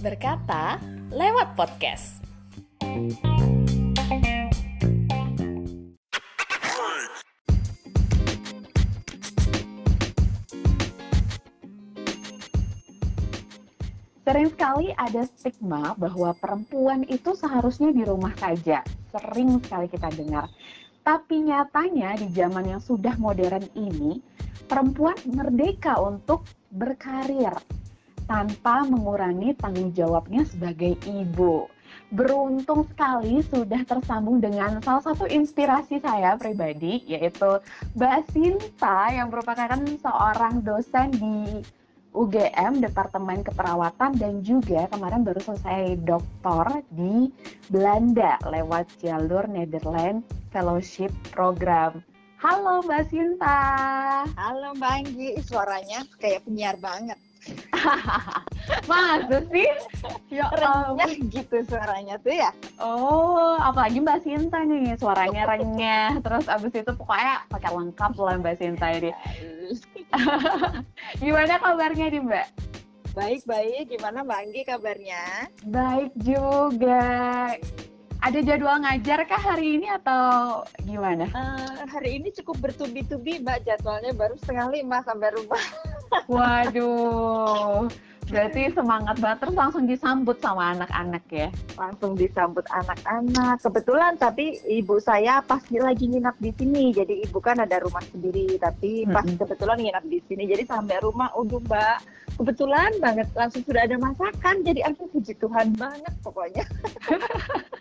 Berkata lewat podcast. Sering sekali ada stigma bahwa perempuan itu seharusnya di rumah saja. Sering sekali kita dengar. Tapi nyatanya di zaman yang sudah modern ini, perempuan merdeka untuk berkarir tanpa mengurangi tanggung jawabnya sebagai ibu. Beruntung sekali sudah tersambung dengan salah satu inspirasi saya pribadi, yaitu Mbak Sinta yang merupakan seorang dosen di UGM Departemen Keperawatan dan juga kemarin baru selesai doktor di Belanda lewat jalur Netherlands Fellowship Program. Halo Mbak Sinta. Halo Mbak Anggi, suaranya kayak penyiar banget. Masa sih? Ya renyah gitu suaranya tuh ya. Oh, apalagi Mbak Sinta nih, suaranya renyah. Terus abis itu pokoknya pakai lengkap lah Mbak Sinta ini. Gimana kabarnya nih Mbak? Baik-baik, gimana Mbak Anggi kabarnya? Baik juga. Ada jadwal ngajar kah hari ini atau gimana? Uh, hari ini cukup bertubi-tubi Mbak, jadwalnya baru setengah lima sampai rumah. Waduh, berarti semangat banget terus langsung disambut sama anak-anak ya? Langsung disambut anak-anak. Kebetulan tapi ibu saya pasti lagi nginap di sini. Jadi ibu kan ada rumah sendiri, tapi pas mm -hmm. kebetulan nginap di sini. Jadi sampai rumah, udah mbak, kebetulan banget langsung sudah ada masakan. Jadi aku puji Tuhan banget pokoknya.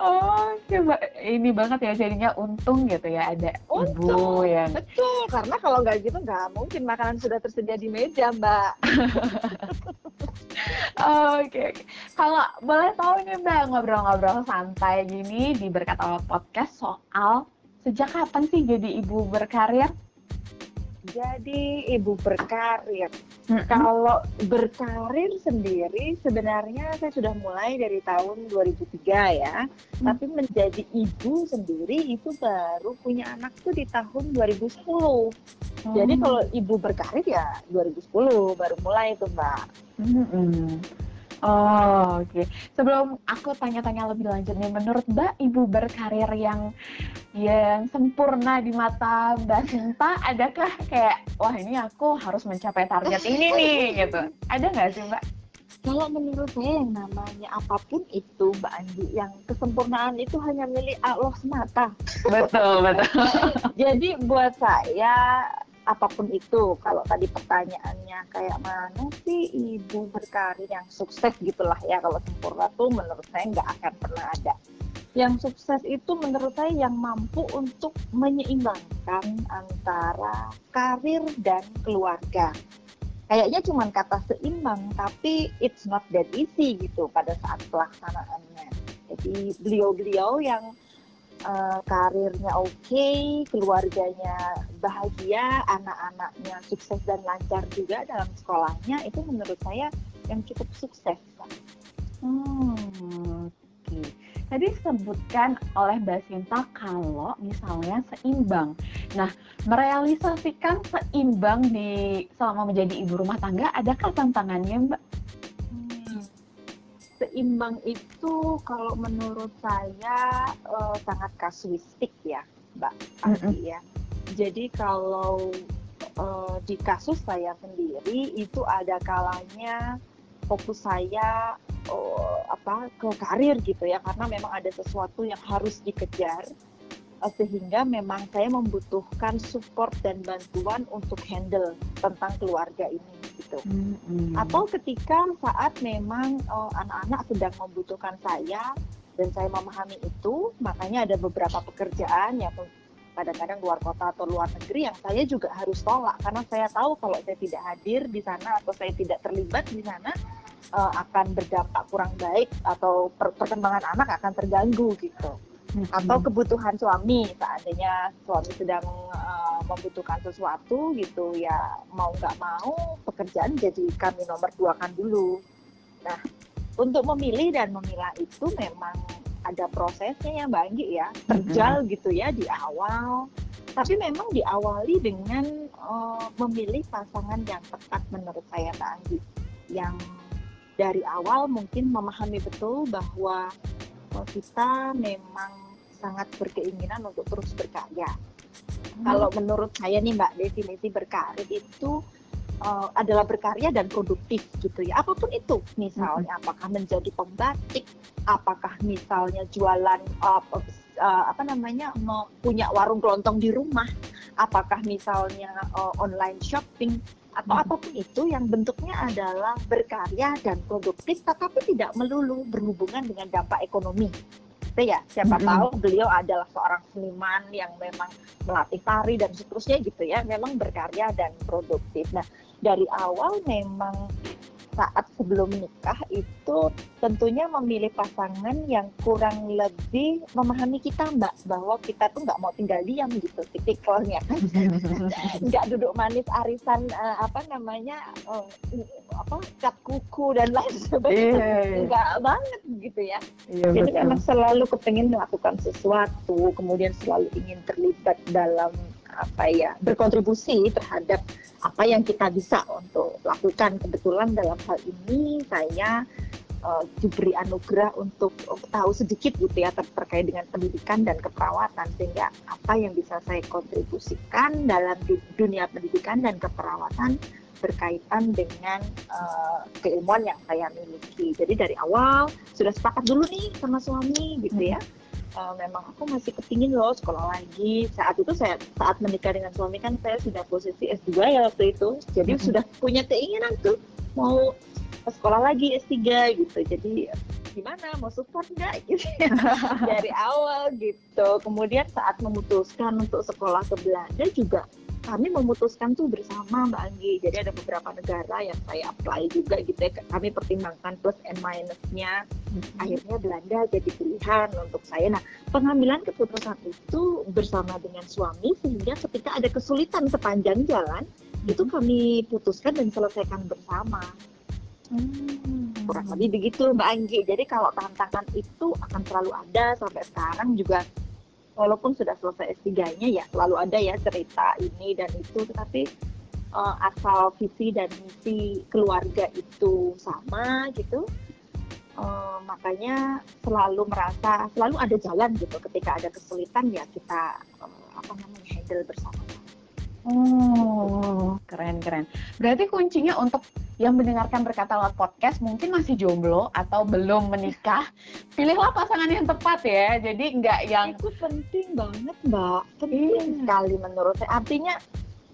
oh, coba ini banget ya jadinya untung gitu ya ada untung, ibu yang betul karena kalau nggak gitu nggak mungkin makanan sudah tersedia di meja mbak. Oke, okay, okay. kalau boleh tahu nih mbak ngobrol-ngobrol santai gini di berkata podcast soal sejak kapan sih jadi ibu berkarir? Jadi ibu berkarir. Mm-hmm. Kalau berkarir sendiri sebenarnya saya sudah mulai dari tahun 2003 ya. Mm. Tapi menjadi ibu sendiri itu baru punya anak tuh di tahun 2010. Mm. Jadi kalau ibu berkarir ya 2010 baru mulai itu Mbak. Mm-hmm. Oh, oke. Okay. Sebelum aku tanya-tanya lebih lanjut nih, menurut Mbak ibu berkarir yang yang sempurna di mata Mbak Sinta, adakah kayak wah ini aku harus mencapai target ini nih gitu? Ada nggak sih Mbak? Kalau menurut saya yang namanya apa pun itu Mbak Andi, yang kesempurnaan itu hanya milik Allah semata. Betul, betul. Jadi buat saya apa pun itu kalau tadi pertanyaannya kayak mana sih ibu berkarir yang sukses gitulah ya kalau sempurna tuh menurut saya nggak akan pernah ada. Yang sukses itu menurut saya yang mampu untuk menyeimbangkan antara karir dan keluarga. Kayaknya cuma kata seimbang tapi it's not that easy gitu pada saat pelaksanaannya. Jadi beliau-beliau yang uh, karirnya oke, okay, keluarganya bahagia, anak-anaknya sukses dan lancar juga dalam sekolahnya, itu menurut saya yang cukup sukses. Hmm, oke. Okay. Tadi disebutkan oleh Mbak Sinta kalau misalnya seimbang. Nah, merealisasikan seimbang di selama menjadi ibu rumah tangga, adakah tantangannya, Mbak? Seimbang itu kalau menurut saya uh, sangat kasuistik ya, Mbak ya. Jadi kalau uh, di kasus saya sendiri itu ada kalanya fokus saya uh, apa ke karir gitu ya karena memang ada sesuatu yang harus dikejar sehingga memang saya membutuhkan support dan bantuan untuk handle tentang keluarga ini gitu. Mm-hmm. Atau ketika saat memang uh, anak-anak sedang membutuhkan saya dan saya memahami itu, makanya ada beberapa pekerjaan yang kadang-kadang luar kota atau luar negeri yang saya juga harus tolak karena saya tahu kalau saya tidak hadir di sana atau saya tidak terlibat di sana uh, akan berdampak kurang baik atau per perkembangan anak akan terganggu gitu hmm. atau kebutuhan suami seandainya suami sedang uh, membutuhkan sesuatu gitu ya mau nggak mau pekerjaan jadi kami nomor dua kan dulu nah untuk memilih dan memilah itu memang ada prosesnya ya Mbak Anggi ya terjal hmm. gitu ya di awal tapi memang diawali dengan uh, memilih pasangan yang tepat menurut saya Mbak Anggi yang dari awal mungkin memahami betul bahwa uh, kita memang sangat berkeinginan untuk terus berkarya. Hmm. Kalau menurut saya nih Mbak definisi berkarir itu uh, adalah berkarya dan produktif gitu ya. Apa pun itu, misalnya hmm. apakah menjadi pembatik, apakah misalnya jualan uh, uh, apa namanya punya warung kelontong di rumah, apakah misalnya uh, online shopping atau hmm. apa pun itu yang bentuknya adalah berkarya dan produktif tetapi tidak melulu berhubungan dengan dampak ekonomi gitu ya siapa mm -hmm. tahu beliau adalah seorang seniman yang memang melatih tari dan seterusnya gitu ya memang berkarya dan produktif nah dari awal memang saat sebelum menikah itu tentunya memilih pasangan yang kurang lebih memahami kita mbak bahwa kita tuh nggak mau tinggal diam gitu tipikalnya kan nggak duduk manis arisan uh, apa namanya uh, apa cat kuku dan lain sebagainya yeah. nggak banget gitu ya yeah, jadi betul. memang selalu kepengen melakukan sesuatu kemudian selalu ingin terlibat dalam apa ya berkontribusi terhadap apa yang kita bisa untuk lakukan kebetulan dalam hal ini saya uh, diberi anugerah untuk, tahu sedikit gitu ya ter terkait dengan pendidikan dan keperawatan sehingga apa yang bisa saya kontribusikan dalam dunia pendidikan dan keperawatan berkaitan dengan uh, keilmuan yang saya miliki. Jadi dari awal sudah sepakat dulu nih sama suami gitu ya. Hmm uh, memang aku masih kepingin loh sekolah lagi. Saat itu saya saat menikah dengan suami kan saya sudah posisi S2 ya waktu itu. Jadi mm -hmm. sudah punya keinginan tuh mau sekolah lagi S3 gitu. Jadi gimana mau support nggak? Gitu ya. dari awal gitu. Kemudian saat memutuskan untuk sekolah ke Belanda juga kami memutuskan tuh bersama Mbak Anggi. Jadi ada beberapa negara yang saya apply juga gitu ya. Kami pertimbangkan plus and minusnya. Hmm. Akhirnya Belanda jadi pilihan untuk saya. Nah, pengambilan keputusan itu bersama dengan suami sehingga ketika ada kesulitan sepanjang jalan hmm. itu kami putuskan dan selesaikan bersama. Hmm. Kurang lebih begitu Mbak Anggi. Jadi kalau tantangan itu akan selalu ada sampai sekarang juga walaupun sudah selesai S3-nya ya selalu ada ya cerita ini dan itu tetapi uh, asal visi dan misi keluarga itu sama gitu uh, makanya selalu merasa selalu ada jalan gitu ketika ada kesulitan ya kita uh, apa namanya handle bersama Oh, keren keren. Berarti kuncinya untuk yang mendengarkan berkata lewat podcast mungkin masih jomblo atau belum menikah, pilihlah pasangan yang tepat ya. Jadi nggak yang itu penting banget mbak, penting iya. sekali menurut saya. Artinya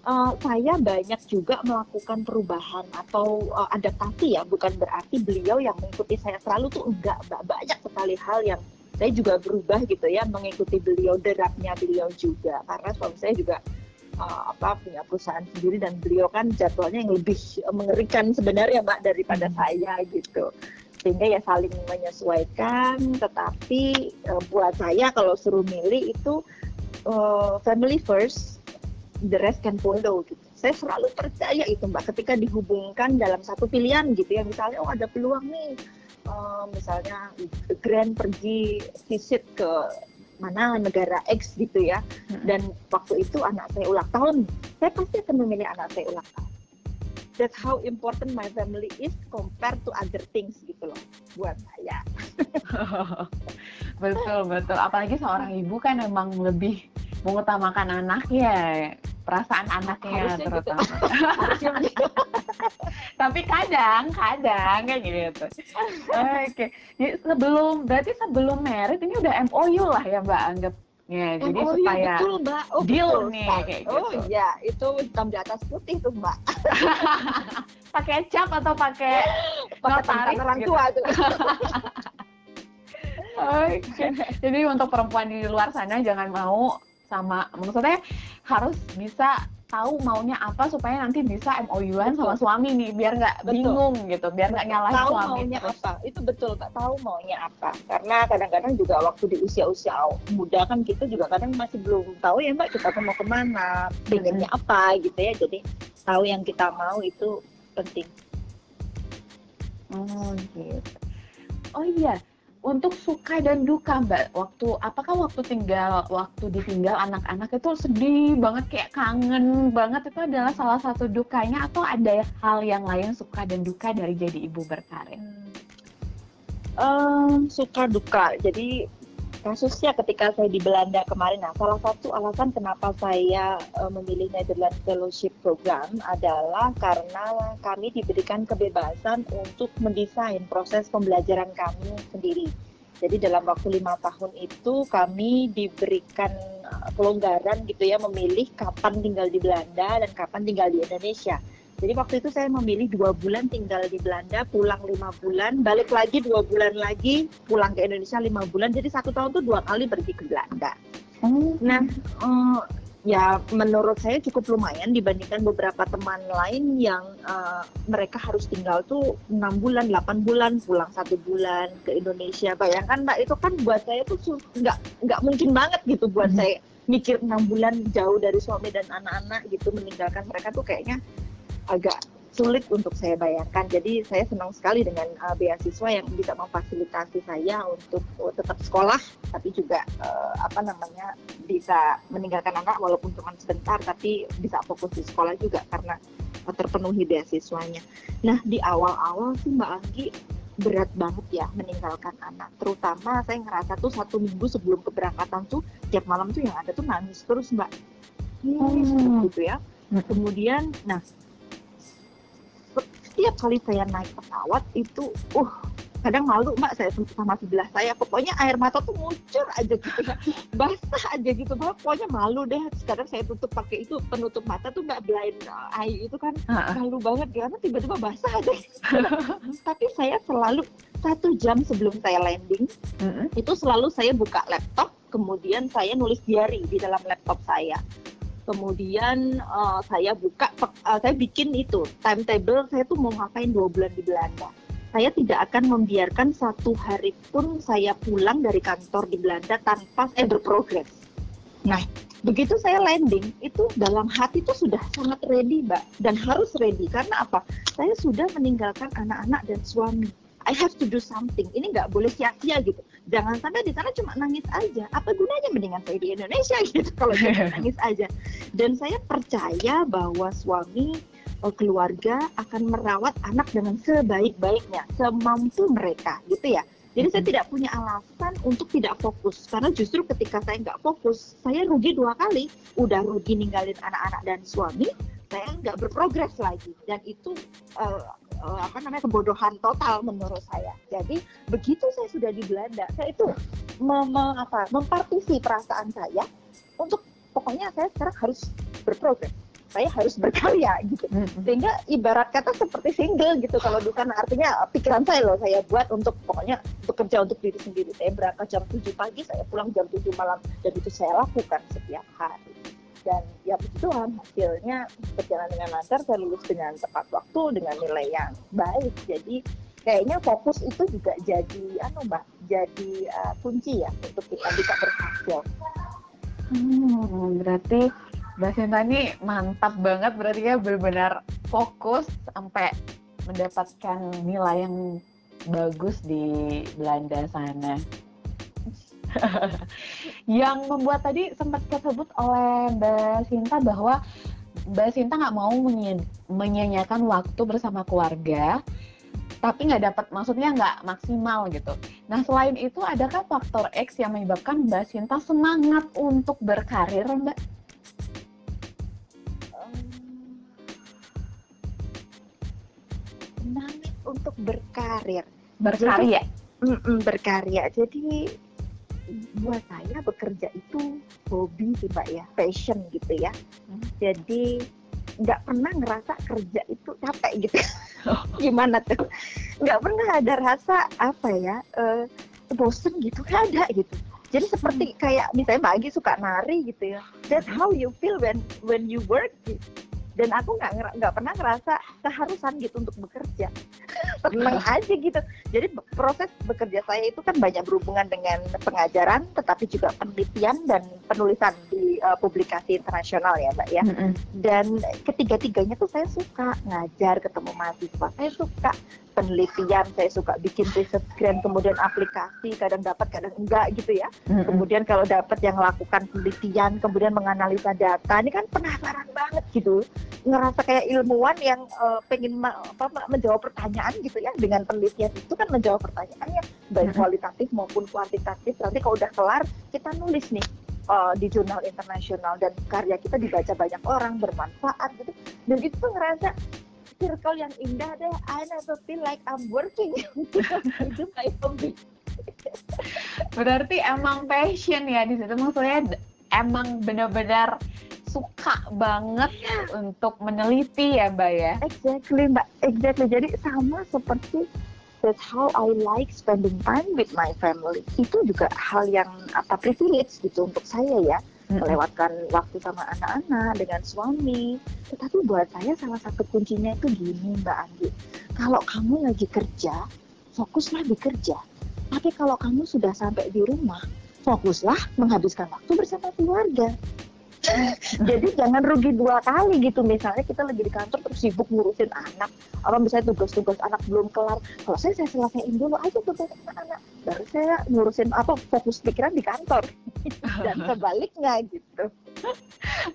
uh, saya banyak juga melakukan perubahan atau uh, adaptasi ya, bukan berarti beliau yang mengikuti saya selalu tuh enggak mbak. Banyak sekali hal yang saya juga berubah gitu ya, mengikuti beliau derapnya beliau juga. Karena suami saya juga uh, apa punya perusahaan sendiri dan beliau kan jadwalnya yang lebih mengerikan sebenarnya mbak daripada hmm. saya gitu. Sehingga ya saling menyesuaikan tetapi uh, buat saya kalau suruh milih itu uh, family first the rest can follow gitu. Saya selalu percaya itu mbak ketika dihubungkan dalam satu pilihan gitu ya. Misalnya oh ada peluang nih. Uh, misalnya grand pergi visit ke mana negara X gitu ya. Dan waktu itu anak saya ulang tahun. Saya pasti akan memilih anak saya ulang tahun. That's how important my family is compared to other things gitu loh buat saya. Betul betul. Apalagi seorang ibu kan emang lebih mengutamakan anak ya perasaan anaknya gitu. terutama gitu. tapi kadang kadang kayak gitu oke okay. sebelum berarti sebelum merit ini udah MOU lah ya mbak anggap Ya, jadi oh, supaya betul, Mbak. Oh, deal betul, nih kayak oh, gitu. Oh iya, itu hitam di atas putih tuh, Mbak. pakai cap atau pakai notaris orang gitu? tua tuh. Oke. Okay. Jadi untuk perempuan di luar sana jangan mau sama maksudnya harus bisa tahu maunya apa supaya nanti bisa MOU-an sama suami nih biar nggak bingung gitu biar nggak nyalahin tahu suami maunya terus. apa. Itu betul nggak tahu maunya apa. Karena kadang-kadang juga waktu di usia-usia muda kan kita juga kadang masih belum tahu ya mbak kita mau ke mana pengennya apa gitu ya. Jadi tahu yang kita mau itu penting. Oh gitu. Oh iya untuk suka dan duka mbak waktu apakah waktu tinggal waktu ditinggal anak-anak itu sedih banget kayak kangen banget itu adalah salah satu dukanya atau ada hal yang lain suka dan duka dari jadi ibu berkarir? Um, suka duka. Jadi kasusnya ketika saya di Belanda kemarin, nah salah satu alasan kenapa saya uh, memilih Netherlands Fellowship Program adalah karena kami diberikan kebebasan untuk mendesain proses pembelajaran kami sendiri. Jadi dalam waktu lima tahun itu kami diberikan uh, kelonggaran gitu ya memilih kapan tinggal di Belanda dan kapan tinggal di Indonesia. Jadi waktu itu saya memilih dua bulan tinggal di Belanda, pulang lima bulan, balik lagi dua bulan lagi, pulang ke Indonesia lima bulan. Jadi satu tahun tuh dua kali pergi ke Belanda. Hmm. Nah, uh, ya menurut saya cukup lumayan dibandingkan beberapa teman lain yang uh, mereka harus tinggal tuh enam bulan, delapan bulan, pulang satu bulan ke Indonesia. Bayangkan mbak itu kan buat saya tuh nggak nggak mungkin banget gitu buat hmm. saya mikir enam bulan jauh dari suami dan anak-anak gitu meninggalkan mereka tuh kayaknya agak sulit untuk saya bayangkan. Jadi saya senang sekali dengan uh, beasiswa yang bisa memfasilitasi saya untuk uh, tetap sekolah, tapi juga uh, apa namanya bisa meninggalkan anak walaupun cuma sebentar, tapi bisa fokus di sekolah juga karena uh, terpenuhi beasiswanya. Nah di awal-awal sih Mbak Anggi berat banget ya meninggalkan anak. Terutama saya ngerasa tuh satu minggu sebelum keberangkatan tuh tiap malam tuh yang ada tuh nangis terus Mbak. Nangis hmm. gitu ya. Kemudian, nah setiap kali saya naik pesawat itu uh kadang malu mbak saya sama sebelah saya. Pokoknya air mata tuh muncul aja gitu ya. Basah aja gitu mbak. Pokoknya malu deh. Sekarang saya tutup pakai itu penutup mata tuh mbak blind eye itu kan. Malu banget karena tiba-tiba basah aja. Tapi saya selalu satu jam sebelum saya landing itu selalu saya buka laptop kemudian saya nulis diary di dalam laptop saya kemudian uh, saya buka uh, saya bikin itu timetable saya tuh mau ngapain dua bulan di Belanda. Saya tidak akan membiarkan satu hari pun saya pulang dari kantor di Belanda tanpa saya berprogres. Nah begitu saya landing itu dalam hati itu sudah sangat ready mbak. Dan harus ready karena apa? Saya sudah meninggalkan anak-anak dan suami. I have to do something. Ini nggak boleh sia-sia gitu. Jangan sampai di sana cuma nangis aja. Apa gunanya mendingan saya di Indonesia gitu kalau cuma nangis aja. Dan saya percaya bahwa suami eh, keluarga akan merawat anak dengan sebaik-baiknya, semampu mereka gitu ya. Jadi saya tidak punya alasan untuk tidak fokus karena justru ketika saya nggak fokus, saya rugi dua kali. Udah rugi ninggalin anak-anak dan suami, saya nggak berprogres lagi dan itu uh, uh, apa namanya kebodohan total menurut saya. Jadi begitu saya sudah di Belanda, saya itu mem, apa, mempartisi perasaan saya untuk pokoknya saya sekarang harus berprogres. Saya harus berkarya gitu. Sehingga ibarat kata seperti single gitu kalau sana artinya pikiran saya loh saya buat untuk pokoknya bekerja untuk diri sendiri. Saya berangkat jam 7 pagi, saya pulang jam 7 malam dan itu saya lakukan setiap hari dan ya puji hasilnya. Berjalan dengan lancar saya lulus dengan tepat waktu dengan nilai yang baik. Jadi kayaknya fokus itu juga jadi anu mbak jadi uh, kunci ya untuk kita bisa berhasil. Hmm, berarti Mbak Sinta ini mantap banget. Berarti ya benar-benar fokus sampai mendapatkan nilai yang bagus di Belanda sana. yang membuat tadi sempat tersebut oleh Mbak Sinta bahwa Mbak Sinta nggak mau menyanyiakan waktu bersama keluarga, tapi nggak dapat, maksudnya nggak maksimal gitu. Nah selain itu, adakah faktor X yang menyebabkan Mbak Sinta semangat untuk berkarir, Mbak? Semangat untuk berkarir. Berkarya. Jadi, berkarya. Jadi buat saya bekerja itu hobi sih mbak ya. Passion gitu ya. Hmm. jadi nggak pernah ngerasa kerja itu capek gitu. Oh. gimana tuh? Nggak pernah ada rasa apa ya uh, bosen gitu nggak ada gitu. Jadi seperti hmm. kayak misalnya mbak Agi suka nari gitu ya. That's how you feel when when you work gitu dan aku nggak nggak pernah ngerasa keharusan gitu untuk bekerja. Seneng aja gitu. Jadi proses bekerja saya itu kan banyak berhubungan dengan pengajaran tetapi juga penelitian dan penulisan di uh, publikasi internasional ya mbak ya. Mm-hmm. dan ketiga-tiganya tuh saya suka ngajar ketemu mahasiswa saya suka penelitian, saya suka bikin riset grand, kemudian aplikasi, kadang dapat, kadang enggak gitu ya. Kemudian kalau dapat yang lakukan penelitian, kemudian menganalisa data, ini kan penasaran banget gitu. Ngerasa kayak ilmuwan yang uh, pengen ma apa, menjawab pertanyaan gitu ya. Dengan penelitian itu kan menjawab pertanyaan yang baik kualitatif maupun kuantitatif. Nanti kalau udah kelar, kita nulis nih uh, di jurnal internasional dan karya kita dibaca banyak orang bermanfaat gitu dan itu tuh ngerasa circle yang indah deh. I never feel like I'm working. Itu my hobby berarti emang passion ya di situ. Maksudnya emang benar-benar suka banget untuk meneliti ya mbak ya? Exactly mbak. Exactly. Jadi sama seperti that's how I like spending time with my family. Itu juga hal yang apa privilege gitu untuk saya ya melewatkan waktu sama anak-anak dengan suami. Tetapi buat saya salah satu kuncinya itu gini Mbak Andi, kalau kamu lagi kerja, fokuslah bekerja. Tapi kalau kamu sudah sampai di rumah, fokuslah menghabiskan waktu bersama keluarga. Jadi jangan rugi dua kali gitu. Misalnya kita lagi di kantor terus sibuk ngurusin anak. Apa misalnya tugas-tugas anak belum kelar. Kalau saya, saya selesaiin dulu aja tugas anak-anak. Baru saya ngurusin apa fokus pikiran di kantor. Dan sebaliknya gitu.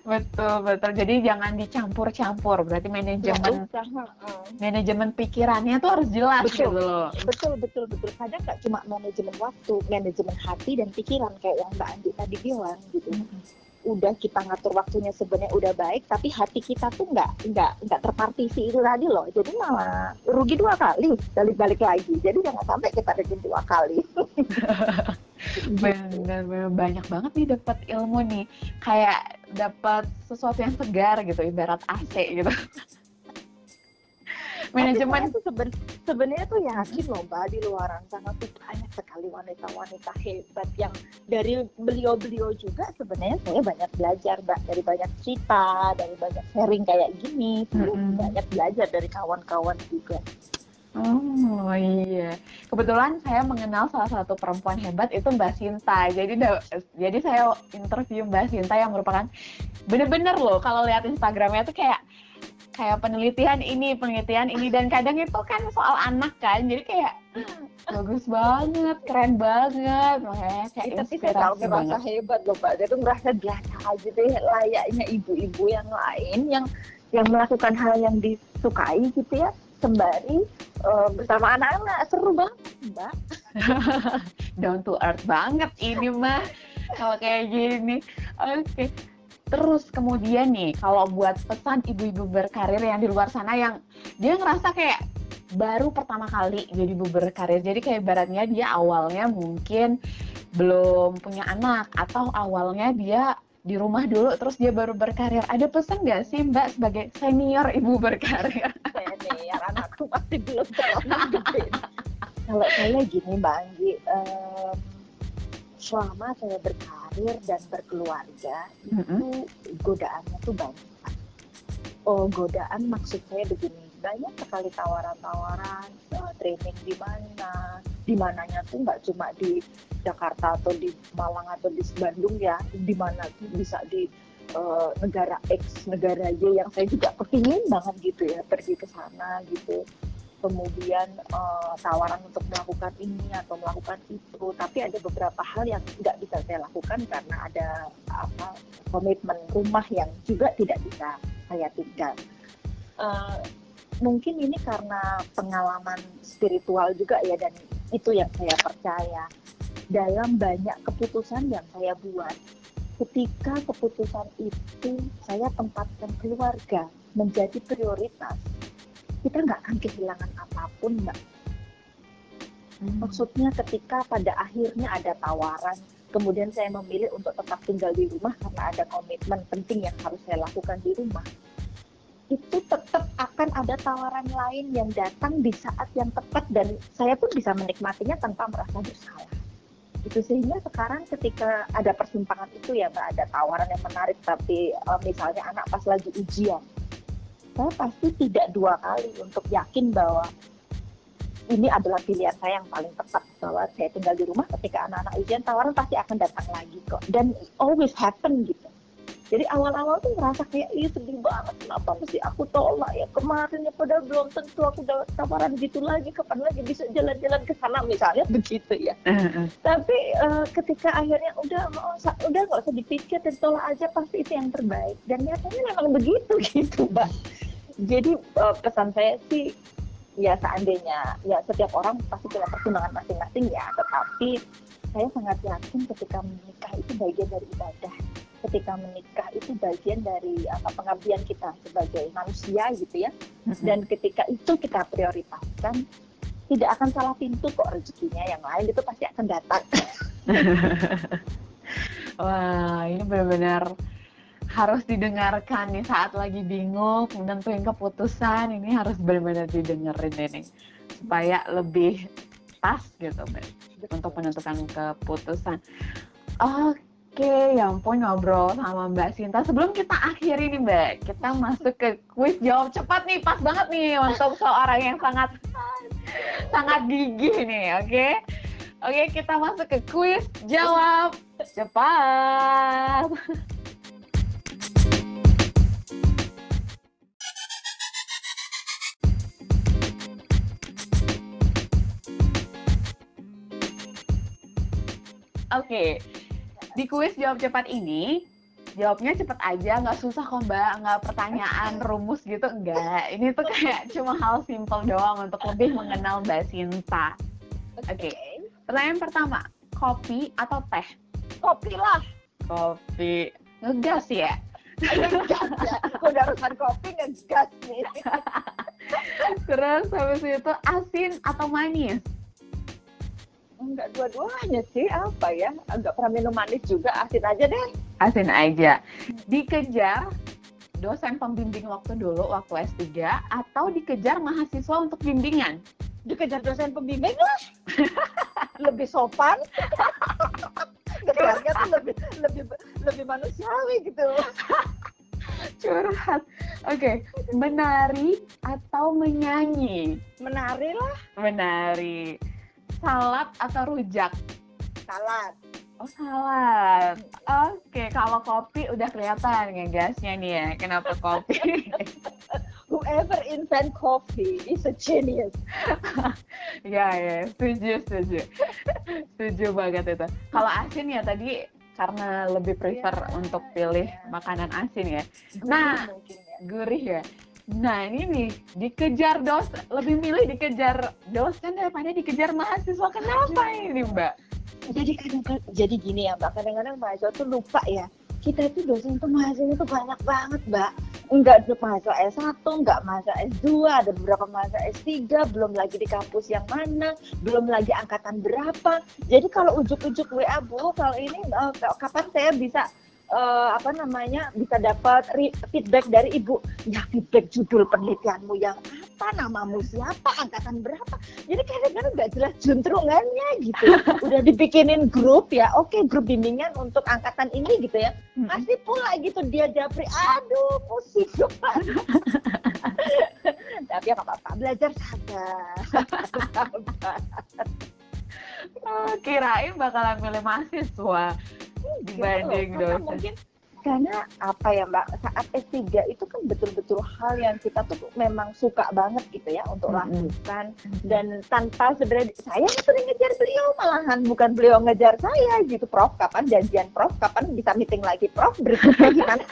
betul, betul. Jadi jangan dicampur-campur. Berarti manajemen manajemen pikirannya tuh harus jelas betul. gitu loh. Betul, betul, betul. Kadang nggak cuma manajemen waktu, manajemen hati dan pikiran kayak yang Mbak Andi tadi bilang gitu. Mm -hmm udah kita ngatur waktunya sebenarnya udah baik tapi hati kita tuh nggak nggak nggak terpartisi itu tadi loh. Jadi malah rugi dua kali balik balik lagi. Jadi jangan sampai kita rugi dua kali. Bener, bener. Banyak banget nih dapat ilmu nih. Kayak dapat sesuatu yang segar gitu ibarat AC gitu manajemen itu seben, sebenarnya tuh yakin loh mbak di luar sana tuh banyak sekali wanita-wanita hebat yang dari beliau-beliau juga sebenarnya saya banyak belajar mbak dari banyak cerita dari banyak sharing kayak gini mm-hmm. banyak belajar dari kawan-kawan juga Oh iya, kebetulan saya mengenal salah satu perempuan hebat itu Mbak Sinta. Jadi jadi saya interview Mbak Sinta yang merupakan bener-bener loh kalau lihat Instagramnya tuh kayak kayak penelitian ini, penelitian ini dan kadang itu kan soal anak kan. Jadi kayak bagus banget, keren banget. Makanya kayak ya, tapi saya tahu merasa hebat loh Mbak. Dia tuh merasa biasa aja deh layaknya ibu-ibu yang lain yang yang melakukan hal yang disukai gitu ya sembari uh, bersama anak-anak seru banget mbak down to earth banget ini mah kalau kayak gini oke okay. Terus kemudian nih, kalau buat pesan ibu-ibu berkarir yang di luar sana yang dia ngerasa kayak baru pertama kali jadi ibu berkarir. Jadi kayak baratnya dia awalnya mungkin belum punya anak atau awalnya dia di rumah dulu terus dia baru berkarir. Ada pesan nggak sih Mbak sebagai senior ibu berkarir? Senior anakku masih belum terlalu gede. Kalau saya gini Mbak Anggi, um, selama saya berkarir dan berkeluarga mm-hmm. itu godaannya tuh banyak. Oh godaan maksud saya begini banyak sekali tawaran-tawaran uh, training di mana di mananya tuh nggak cuma di Jakarta atau di Malang atau di Bandung ya di mana tuh bisa di uh, negara X negara Y yang saya juga kepingin banget gitu ya pergi ke sana gitu kemudian uh, tawaran untuk melakukan ini atau melakukan itu. Tapi ada beberapa hal yang tidak bisa saya lakukan karena ada apa komitmen rumah yang juga tidak bisa saya tinggal. Uh, mungkin ini karena pengalaman spiritual juga ya dan itu yang saya percaya. Dalam banyak keputusan yang saya buat ketika keputusan itu saya tempatkan keluarga menjadi prioritas kita nggak akan kehilangan apa pun mbak hmm. maksudnya ketika pada akhirnya ada tawaran kemudian saya memilih untuk tetap tinggal di rumah karena ada komitmen penting yang harus saya lakukan di rumah itu tetap akan ada tawaran lain yang datang di saat yang tepat dan saya pun bisa menikmatinya tanpa merasa bersalah itu sehingga sekarang ketika ada persimpangan itu ya mbak ada tawaran yang menarik tapi uh, misalnya anak pas lagi ujian saya pasti tidak dua kali untuk yakin bahwa ini adalah pilihan saya yang paling tepat bahwa saya tinggal di rumah ketika anak-anak ujian tawaran pasti akan datang lagi kok. Dan always happen gitu jadi awal-awal tuh merasa kayak iya sedih banget kenapa mesti aku tolak ya? Kemarin ya padahal belum tentu aku dapat tawaran gitu lagi kapan lagi bisa jalan-jalan ke sana misalnya begitu ya. Tapi uh, ketika akhirnya udah mau udah nggak usah dipikir dan tolak aja pasti itu yang terbaik. Dan nyatanya memang begitu gitu mbak. Jadi uh, pesan saya sih ya seandainya ya setiap orang pasti punya pertimbangan masing-masing ya. Tetapi saya sangat yakin ketika menikah itu bagian dari ibadah ketika menikah itu bagian dari apa pengabdian kita sebagai manusia gitu ya. Dan ketika itu kita prioritaskan tidak akan salah pintu kok rezekinya yang lain itu pasti akan datang. Wah ini benar-benar harus didengarkan nih saat lagi bingung menentuin keputusan ini harus benar-benar didengerin ini supaya lebih pas gitu mbak untuk menentukan keputusan. Oke, Oke, ya ampun ngobrol sama Mbak Sinta. Sebelum kita akhiri nih Mbak, kita masuk ke kuis jawab cepat nih, pas banget nih untuk seorang yang sangat sangat gigih nih, oke? Oke, kita masuk ke kuis jawab cepat. Oke, okay di kuis jawab cepat ini jawabnya cepet aja nggak susah kok mbak. Nggak pertanyaan rumus gitu enggak ini tuh kayak cuma hal simple doang untuk lebih mengenal mbak Sinta. Oke okay. pertanyaan pertama kopi atau teh? Kopi lah. Kopi. Ngegas ya? Ngegas ya? Udah urusan kopi ngegas nih. Terus habis itu asin atau manis Enggak dua-duanya sih, apa ya? Agak pernah minum manis juga, asin aja deh. Asin aja. Dikejar dosen pembimbing waktu dulu, waktu S3, atau dikejar mahasiswa untuk bimbingan? Dikejar dosen pembimbing lah. lebih sopan. Kejarnya tuh lebih, lebih, lebih manusiawi gitu. Curhat. Oke, okay. menari atau menyanyi? Menari lah. Menari salad atau rujak? Salad. Oh salad. Oke, okay. kalau kopi udah kelihatan ngegasnya nih ya. Kenapa kopi? Whoever invent coffee is a genius. ya ya, setuju setuju. setuju banget itu. Kalau asin ya tadi karena lebih prefer yeah, untuk pilih yeah. makanan asin ya. Nah, ya. gurih ya. Nah ini nih dikejar dos, lebih milih dikejar dosen daripada dikejar mahasiswa. Kenapa ini Mbak? Jadi kadang jadi gini ya Mbak, kadang-kadang mahasiswa tuh lupa ya. Kita itu dosen tuh mahasiswa itu banyak banget Mbak. Enggak mahasiswa S1, enggak mahasiswa S2, ada beberapa mahasiswa S3, belum lagi di kampus yang mana, belum lagi angkatan berapa. Jadi kalau ujuk-ujuk WA Bu, kalau ini uh, kapan saya bisa uh, apa namanya bisa dapat feedback dari ibu. Ya feedback judul penelitianmu yang apa namamu siapa angkatan berapa. Jadi kadang-kadang nggak jelas juntrungannya gitu. Udah dibikinin grup ya oke okay, grup bimbingan untuk angkatan ini gitu ya. Masih pula gitu dia japri aduh pusing tapi ya apa-apa belajar sabar oh, kirain bakalan milih mahasiswa dibanding dosen. Mungkin karena apa ya Mbak saat S3 itu kan betul-betul hal yang kita tuh memang suka banget gitu ya untuk mm -hmm. lakukan. Dan tanpa sebenarnya saya sering ngejar beliau malahan bukan beliau ngejar saya gitu. Prof kapan janjian? Prof kapan bisa meeting lagi? Prof berikutnya gimana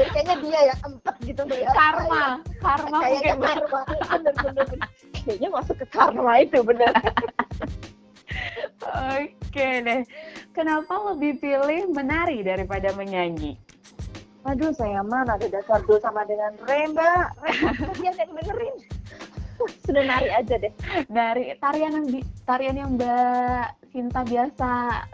jadi kayaknya dia yang empat gitu beliau karma. Karma kayaknya karma. Bener-bener. Kayaknya masuk ke karma itu bener Oke deh. Kenapa lebih pilih menari daripada menyanyi? Aduh, saya mana ada dasar dulu sama dengan Remba. Yang dengerin. Sudah nari aja deh. Dari tarian yang tarian yang Mbak Sinta biasa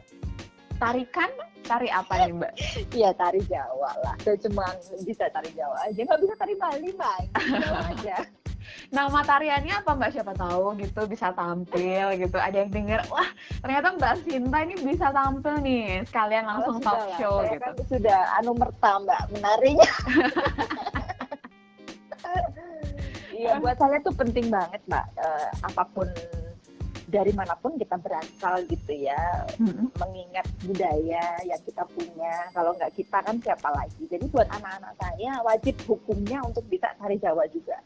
tarikan tari apa nih mbak? Iya tari Jawa lah. Saya cuma bisa tari Jawa aja, nggak bisa tari Bali mbak. Jawa aja nama tariannya apa mbak? Siapa tahu gitu bisa tampil gitu. Ada yang denger wah ternyata mbak Sinta ini bisa tampil nih. Sekalian oh, langsung oh, talk show Saya gitu. kan sudah anu merta mbak menarinya. Iya buat saya tuh penting banget mbak. Uh, apa pun dari mana pun kita berasal gitu ya Mm-mm. mengingat budaya yang kita punya. Kalau nggak kita kan siapa lagi? Jadi buat anak-anak saya wajib hukumnya untuk bisa tari Jawa juga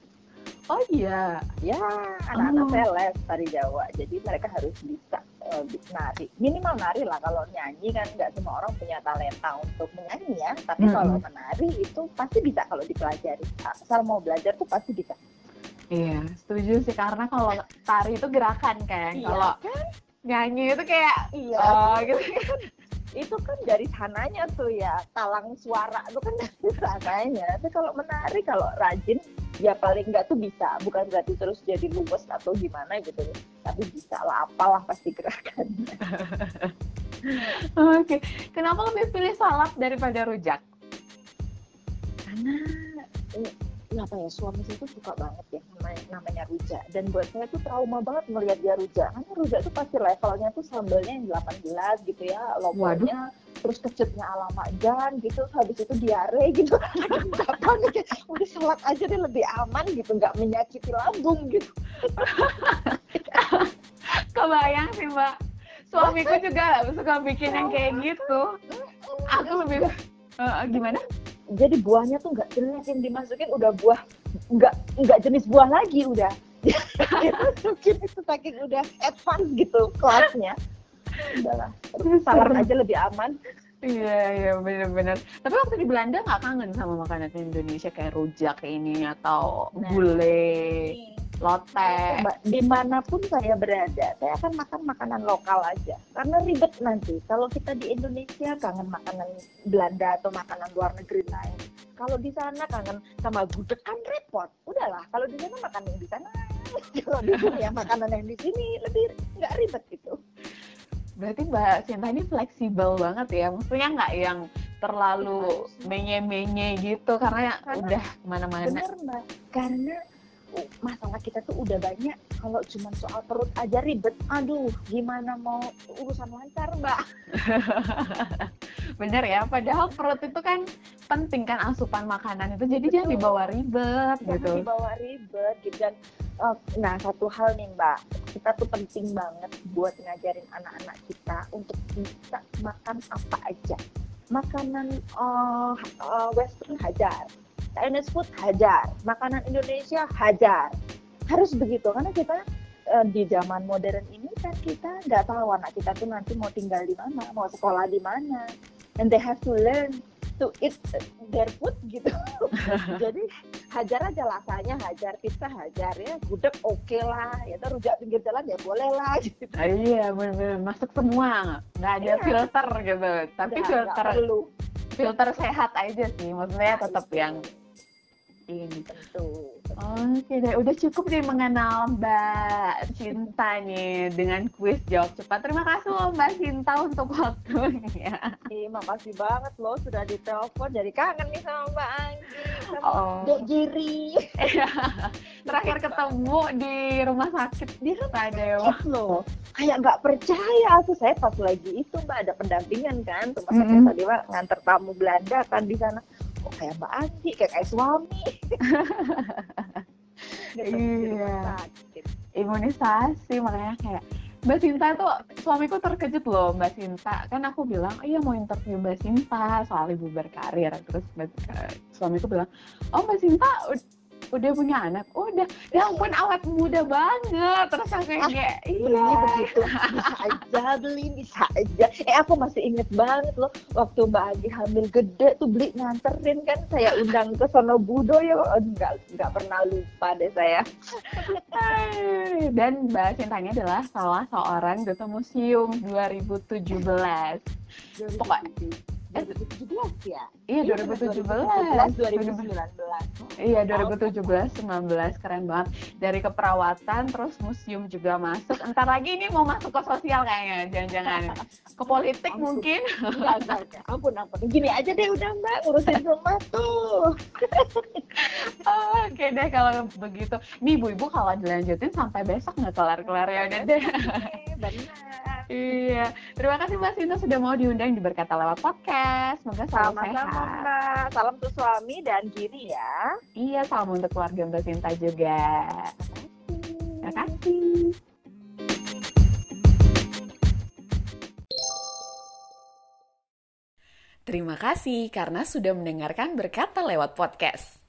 Oh iya. ya anak-anak Oh. les tari Jawa jadi mereka harus bisa eh, nari minimal nari lah kalau nyanyi kan nggak semua orang punya talenta untuk menyanyi ya tapi Mm-mm. kalau menari itu pasti bisa kalau dipelajari asal mau belajar tuh pasti bisa Iya, setuju sih karena kalau tari itu gerakan kan. Iya, Kalau nyanyi itu kayak iya oh gitu. itu kan dari sananya tuh ya talang suara itu kan dari sananya tapi kalau menari kalau rajin ya paling nggak tuh bisa bukan berarti terus jadi luwes atau gimana gitu tapi bisa lah apalah pasti gerakan Oke. Kenapa lebih pilih salap daripada rujak? karena eh, apa ya suami saya tuh suka banget ya namanya, namanya rujak dan buat saya tuh trauma banget melihat dia rujak karena rujak tuh pasti levelnya tuh sambelnya yang 18 gitu ya logonya terus kecutnya ala Makjan gitu habis itu diare gitu. Nggak panik ya udah sholat aja deh lebih aman gitu nggak menyakiti lambung gitu. Kebayang sih mbak. Suamiku juga suka bikin yang kayak gitu. Aku lebih Eh, gimana? Jadi buahnya tuh nggak jelas yang dimasukin udah buah nggak nggak jenis buah lagi udah. Masukin itu saking udah advance gitu kelasnya. Udahlah. Salad aja lebih aman Iya iya benar-benar. Tapi waktu di Belanda nggak kangen sama makanan Indonesia kayak rujak ini atau Nah. gulai, lotek. Mbak, di mana pun saya berada, saya akan makan makanan lokal aja. Karena ribet nanti. Kalau kita di Indonesia kangen makanan Belanda atau makanan luar negeri lain. Kalau di sana kangen sama gudeg kan repot. Udahlah, kalau di sana makan yang di sana. Kalau di sini ya makanan yang di sini lebih nggak ribet gitu. Berarti Mbak Sinta ini fleksibel banget ya. Maksudnya nggak yang terlalu Harusnya. menye-menye gitu karena, Karena- udah ke mana-mana. Bener mbak, karena uh, masalah kita tuh udah banyak. Kalau cuma soal perut aja ribet, aduh gimana mau urusan lancar mbak? Bener ya. Padahal perut itu kan penting kan asupan makanan itu. Jadi jangan Betul. dibawa ribet Jangan gitu. dibawa ribet gitu dan uh, nah satu hal nih mbak. Kita tuh penting banget buat ngajarin anak-anak kita untuk bisa makan apa aja. Makanan uh, uh, western hajar Chinese food hajar makanan Indonesia hajar. Harus begitu karena kita uh, di zaman modern ini kan kita nggak tahu anak kita tuh nanti mau tinggal di mana mau sekolah di mana. And they have to learn to eat their food gitu. Jadi hajar aja rasanya hajar pizza hajar ya gudeg oke lah ya terus rujak pinggir jalan ya boleh lah gitu. Ah, iya bener-bener masuk semua. Nggak ada Iya. filter gitu. Tapi Nggak- filter perlu. filter sehat aja sih. Maksudnya tetap yang ini tentu Oke deh, udah cukup nih mengenal Mbak Cinta nih dengan kuis jawab cepat. Terima kasih loh Mbak Cinta untuk waktunya. Ih, makasih banget loh sudah ditelepon jadi kangen nih sama Mbak Anggi sama Oh. Dek Giri Terakhir ketemu di rumah sakit di Sadewa. loh kayak nggak percaya tuh saya pas lagi itu Mbak ada pendampingan kan rumah sakit Mm-mm. tadi Mbak nganter tamu Belanda kan di sana kayak Mbak Anggi kayak kayak suami Gitu, Iya. sakit. Imunisasi makanya kayak Mbak Sinta tuh suamiku terkejut loh Mbak Sinta kan aku bilang iya mau interview Mbak Sinta soal ibu berkarir terus Mbak, eh, suamiku bilang oh Mbak Sinta udah punya anak udah. Ya ampun awet muda banget. Terus aku kayak belinya iya. begitu. Bisa aja beli bisa aja. Eh aku masih inget banget loh waktu Mbak Agi hamil gede tuh beli nganterin kan saya undang ke Sono Budo ya enggak enggak pernah lupa deh saya. Dan Mbak Sintanya adalah salah seorang duta museum 2017 Pokok- 2017 ya? Iya 2017 2019 Iya 2017 19 keren banget. Dari keperawatan terus museum juga masuk. Entar lagi ini mau masuk ke sosial kayaknya jangan-jangan. Ke politik Langsung. mungkin. Enggak ampun ampun. Gini aja deh udah Mbak. Ngurusin rumah tuh. Oke deh kalau begitu. Nih ibu-ibu kalau dilanjutin sampai besok nggak kelar-kelar ya udah deh. Eh, benar. Iya. Terima kasih Mbak Sinta sudah mau diundang di Berkata Lewat Podcast. Semoga selalu sama-sama sehat. Mbak. Salam untuk suami dan Giri ya Iya, salam untuk keluarga Mbak Sinta juga. Terima kasih. Terima kasih karena sudah mendengarkan berkata lewat podcast.